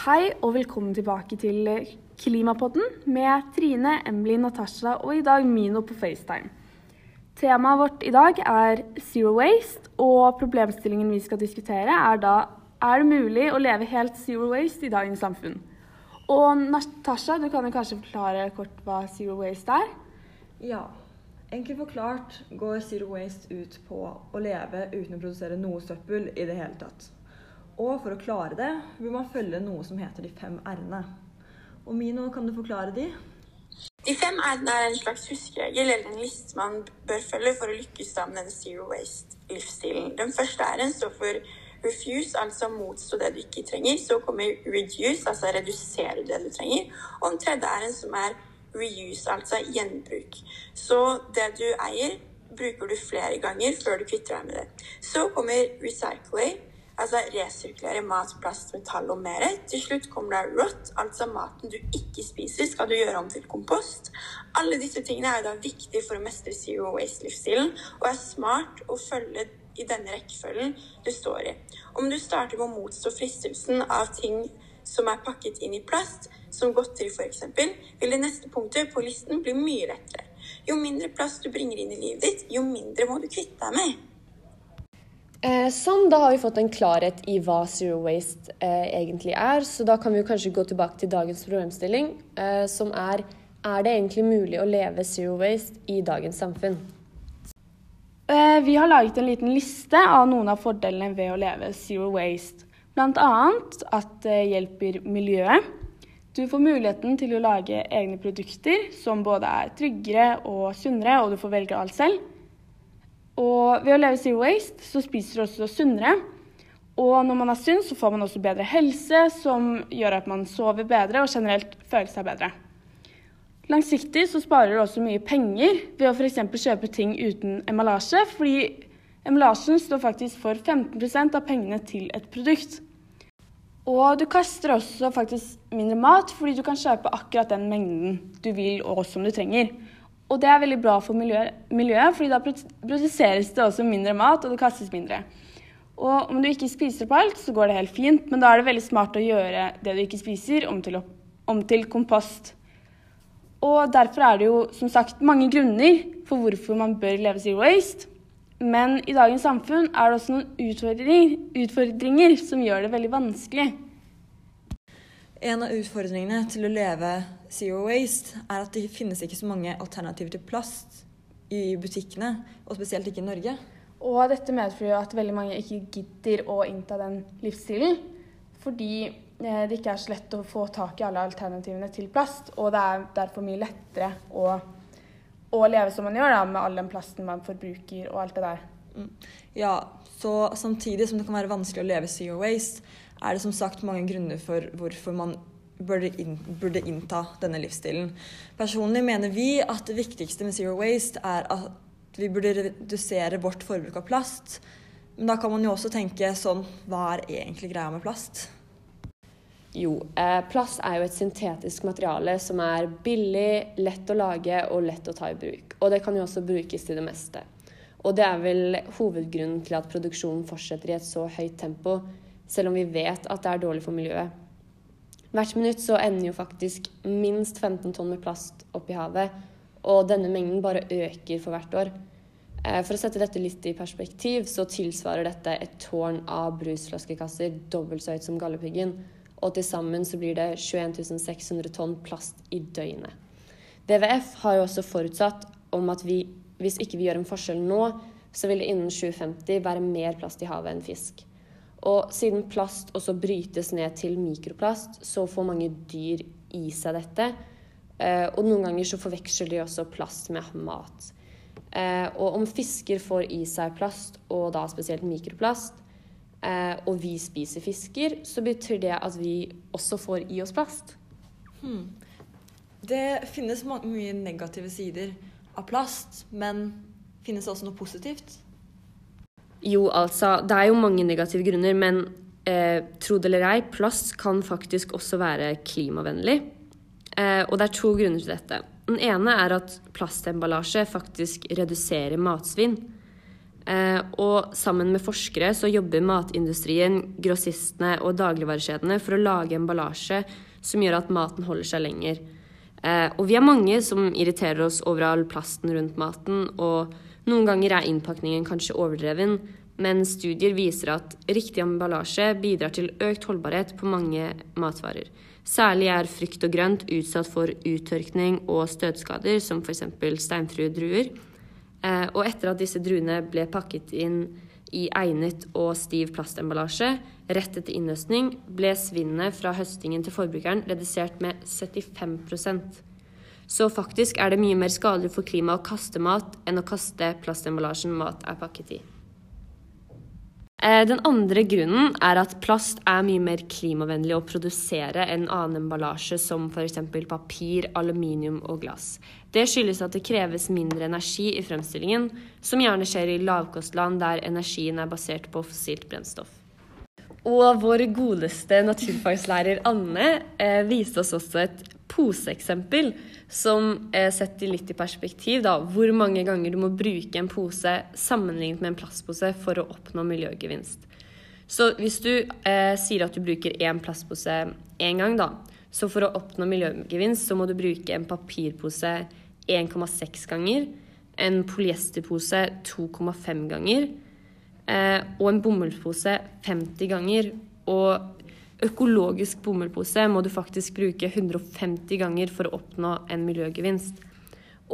Hei og velkommen tilbake til Klimapodden med Trine, Emily, Natasha og i dag Mino på FaceTime. Temaet vårt i dag er Zero Waste, og problemstillingen vi skal diskutere er da er det mulig å leve helt zero waste i dagens samfunn. Og Natasha, du kan jo kanskje forklare kort hva zero waste er? Ja. Enkelt forklart går Zero Waste ut på å leve uten å produsere noe søppel i det hele tatt. Og for å klare det vil man følge noe som heter de fem r-ene. Og Mino, kan du forklare de? De fem r-ene er en slags huskeregel eller en liste man bør følge for å lykkes med den zero waste-livsstilen. Den første r-en står for refuse, altså motstå det du ikke trenger. Så kommer reduce, altså redusere det du trenger. Og den tredje r-en som er reuse, altså gjenbruk. Så det du eier, bruker du flere ganger før du kvitter deg med det. Så kommer recycling, altså resirkulere mat, plast, metall og mer. Til slutt kommer det rot, altså maten du ikke spiser, skal du gjøre om til kompost. Alle disse tingene er da viktige for å mestre zero waste-livsstilen, og er smart å følge i denne rekkefølgen du står i. Om du starter med å motstå fristelsen av ting som er pakket inn i plast, som godteri f.eks., vil det neste punktet på listen bli mye lettere. Jo mindre plast du bringer inn i livet ditt, jo mindre må du kvitte deg med. Eh, sånn, da har vi fått en klarhet i hva zero waste eh, egentlig er. Så da kan vi kanskje gå tilbake til dagens problemstilling, eh, som er er det egentlig mulig å leve zero waste i dagens samfunn? Eh, vi har laget en liten liste av noen av fordelene ved å leve zero waste. Bl.a. at det hjelper miljøet. Du får muligheten til å lage egne produkter som både er tryggere og sunnere, og du får velge alt selv. Og ved å leve zero waste så spiser du også sunnere. Og når man er sunn, så får man også bedre helse, som gjør at man sover bedre og generelt føler seg bedre. Langsiktig så sparer du også mye penger ved å f.eks. kjøpe ting uten emballasje, fordi emballasjen står faktisk for 15% av pengene til et produkt. Og du kaster også faktisk mindre mat, fordi du kan kjøpe akkurat den mengden du vil og som du trenger. Og det er veldig bra for miljøet, miljøet fordi da produseres det også mindre mat, og det kastes mindre. Og om du ikke spiser på alt, så går det helt fint, men da er det veldig smart å gjøre det du ikke spiser, om til, om til kompost. Og derfor er det jo som sagt mange grunner for hvorfor man bør leve zero waste. Men i dagens samfunn er det også noen utfordringer, utfordringer, som gjør det veldig vanskelig. En av utfordringene til å leve zero waste er at det finnes ikke så mange alternativer til plast i butikkene, og spesielt ikke i Norge. Og dette medfører at veldig mange ikke gidder å innta den livsstilen, fordi eh, det ikke er så lett å få tak i alle alternativene til plast, og det er derfor mye lettere å å leve som man gjør, da, med all den plasten man forbruker og alt det der. Mm. Ja, så samtidig som det kan være vanskelig å leve zero waste, er det som sagt mange grunner for hvorfor man burde, inn, burde innta denne livsstilen. Personlig mener vi at det viktigste med zero waste er at vi burde redusere vårt forbruk av plast. Men da kan man jo også tenke sånn Hva er egentlig greia med plast? Jo, eh, plast er jo et syntetisk materiale som er billig, lett å lage og lett å ta i bruk. Og det kan jo også brukes til det meste. Og det er vel hovedgrunnen til at produksjonen fortsetter i et så høyt tempo, selv om vi vet at det er dårlig for miljøet. Hvert minutt så ender jo faktisk minst 15 tonn med plast opp i havet, og denne mengden bare øker for hvert år. Eh, for å sette dette litt i perspektiv, så tilsvarer dette et tårn av brusflaskekasser dobbelt så høyt som Galdhøpiggen. Og til sammen så blir det 21 600 tonn plast i døgnet. WWF har jo også forutsatt om at vi, hvis ikke vi gjør en forskjell nå, så vil det innen 2050 være mer plast i havet enn fisk. Og siden plast også brytes ned til mikroplast, så får mange dyr i seg dette. Eh, og noen ganger så forveksler de også plast med mat. Eh, og om fisker får i seg plast, og da spesielt mikroplast, eh, og vi spiser fisker, så betyr det at vi også får i oss plast. Hmm. Det finnes mye negative sider av plast, men finnes det også noe positivt? Jo, altså, det er jo mange negative grunner, men eh, tro det eller ei, plast kan faktisk også være klimavennlig. Eh, og det er to grunner til dette. Den ene er at plastemballasje faktisk reduserer matsvinn. Eh, og sammen med forskere så jobber matindustrien, grossistene og dagligvarekjedene for å lage emballasje som gjør at maten holder seg lenger. Eh, og vi er mange som irriterer oss over all plasten rundt maten, og noen ganger er innpakningen kanskje overdreven, men studier viser at riktig emballasje bidrar til økt holdbarhet på mange matvarer. Særlig er frukt og grønt utsatt for uttørkning og støtskader, som f.eks. steinfrue druer. Eh, og etter at disse druene ble pakket inn i egnet og stiv plastemballasje rett etter innhøstning, ble svinnet fra høstingen til forbrukeren redusert med 75% Så faktisk er det mye mer skadelig for klimaet å kaste mat enn å kaste plastemballasjen mat er pakket i. Eh, den andre grunnen er at plast er mye mer klimavennlig å produsere enn annen emballasje som f.eks. papir, aluminium og glass. Det skyldes at det kreves mindre energi i fremstillingen, som gjerne skjer i lavkostland der energien er basert på fossilt brennstoff. Og vår godeste naturfagslærer Anne eh, viste oss også et poseeksempel som eh, setter litt i perspektiv da, hvor mange ganger du må bruke en pose sammenlignet med en plastpose for å oppnå miljøgevinst. Så hvis du eh, sier at du bruker én plastpose én gang, da, så for å oppnå miljøgevinst så må du bruke en papirpose 1,6 ganger, en polyesterpose 2,5 ganger eh, og en bomullspose 50 ganger. Og økologisk bomullpose må du faktisk bruke 150 ganger for å oppnå en miljøgevinst.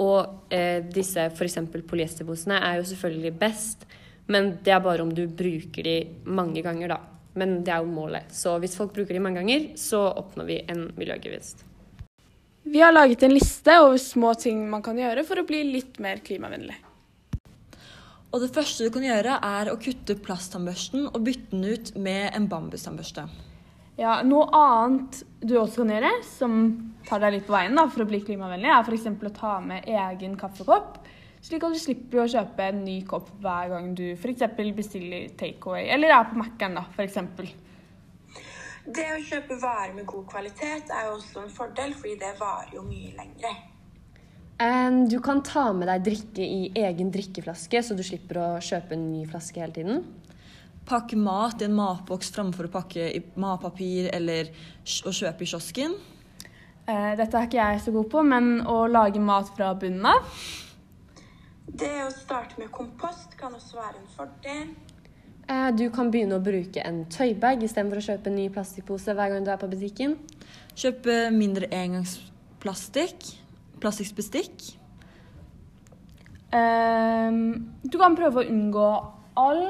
Og eh, disse f.eks. polyesterposene er jo selvfølgelig best, men det er bare om du bruker de mange ganger, da. Men det er jo målet. Så hvis folk bruker de mange ganger, så oppnår vi en miljøgevinst. Vi har laget en liste over små ting man kan gjøre for å bli litt mer klimavennlig. Og det første du kan gjøre, er å kutte plasttannbørsten og bytte den ut med en bambustannbørste. Ja, Noe annet du også kan gjøre, som tar deg litt på veien da, for å bli klimavennlig, er f.eks. å ta med egen kaffekopp, slik at du slipper å kjøpe en ny kopp hver gang du f.eks. bestiller takeaway, eller er på Mækkern, da, f.eks. Det å kjøpe varer med god kvalitet er jo også en fordel, fordi det varer jo mye lengre. Du kan ta med deg drikke i egen drikkeflaske, så du slipper å kjøpe en ny flaske hele tiden pakke mat i en matboks framfor å pakke i matpapir eller å kjøpe i kiosken? Eh, dette er ikke jeg så god på, men å lage mat fra bunnen av? Det å starte med kompost kan også være en fordel. Eh, du kan begynne å bruke en tøybag istedenfor å kjøpe en ny plastikkpose hver gang du er på butikken. Kjøpe mindre engangsplastikk. Plastikkbestikk. Um, du kan prøve å unngå all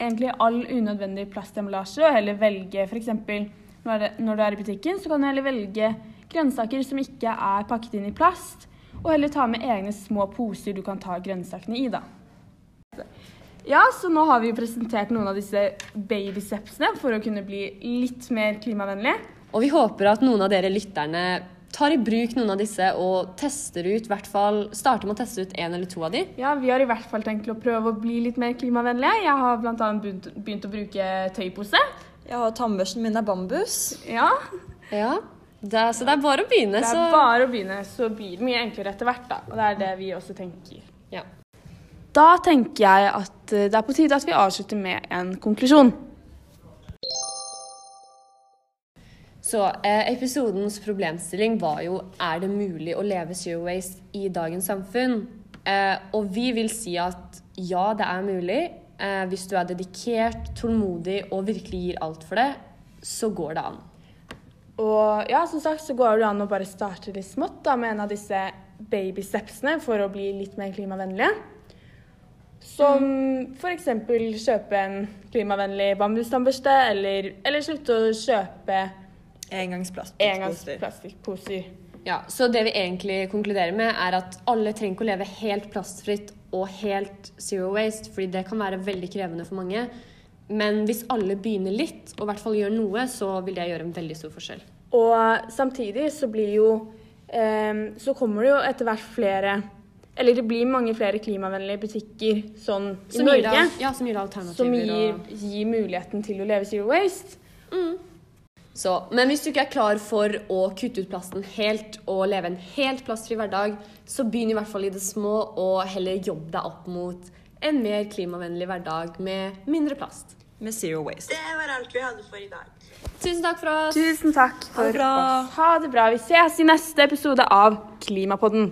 egentlig all unødvendig plastemballasje, og heller velge f.eks. Når, du er i butikken, så kan du heller velge grønnsaker som ikke er pakket inn i plast, og heller ta med egne små poser du kan ta grønnsakene i, da. Ja, så nå har vi presentert noen av disse babystepsene for å kunne bli litt mer klimavennlig. Og vi håper at noen av dere lytterne tar i bruk noen av disse og tester ut, hvert fall starter med å teste ut én eller to av de. Ja, vi har i hvert fall tenkt å prøve å bli litt mer klimavennlige. Jeg har bl.a. Begynt, begynt å bruke tøypose. Ja, og tannbørsten min er bambus. Ja. ja. Det så det er bare å begynne. Det er så... bare å begynne, så blir det mye enklere etter hvert, da. Og det er det vi også tenker. Ja. Da tenker jeg at det er på tide at vi avslutter med en konklusjon. Så eh, episodens problemstilling var jo er det mulig å leve zero waste i dagens samfunn. Eh, og vi vil si at ja, det er mulig. Eh, hvis du er dedikert, tålmodig og virkelig gir alt for det, så går det an. Og ja, som sagt så går det an å bare starte litt smått da, med en av disse babystepsene for å bli litt mer klimavennlige. Som f.eks. kjøpe en klimavennlig bambustannbørste, eller, eller slutte å kjøpe Engangsplastikkposer. Ja, så det vi egentlig konkluderer med, er at alle trenger ikke å leve helt plastfritt og helt zero waste, fordi det kan være veldig krevende for mange. Men hvis alle begynner litt, og i hvert fall gjør noe, så vil det gjøre en veldig stor forskjell. Og samtidig så blir jo eh, Så kommer det jo etter hvert flere Eller det blir mange flere klimavennlige butikker sånn i Norge. Gir, ja, som gir alternativer. Som gir, gir muligheten til å leve zero waste. Mm. Så, men hvis du ikke er klar for å kutte ut plasten helt og leve en helt plastfri hverdag, så begynn i hvert fall i det små og heller jobb deg opp mot en mer klimavennlig hverdag med mindre plast. Med zero waste. Det var alt vi hadde for i dag. Tusen takk for oss. Tusen takk for ha oss. Ha det bra. Vi ses i neste episode av Klimapodden.